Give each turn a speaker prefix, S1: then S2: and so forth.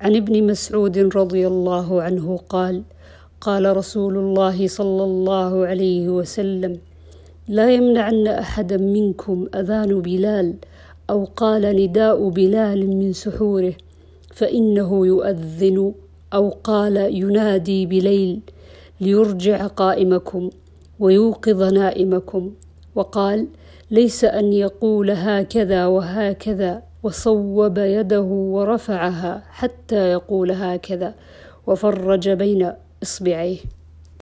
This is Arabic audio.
S1: عن ابن مسعود رضي الله عنه قال قال رسول الله صلى الله عليه وسلم لا يمنعن احدا منكم أذان بلال أو قال نداء بلال من سحوره فإنه يؤذن أو قال ينادي بليل ليرجع قائمكم ويوقظ نائمكم وقال ليس أن يقول هكذا وهكذا وصوب يده ورفعها حتى يقول هكذا وفرج بين إصبعيه.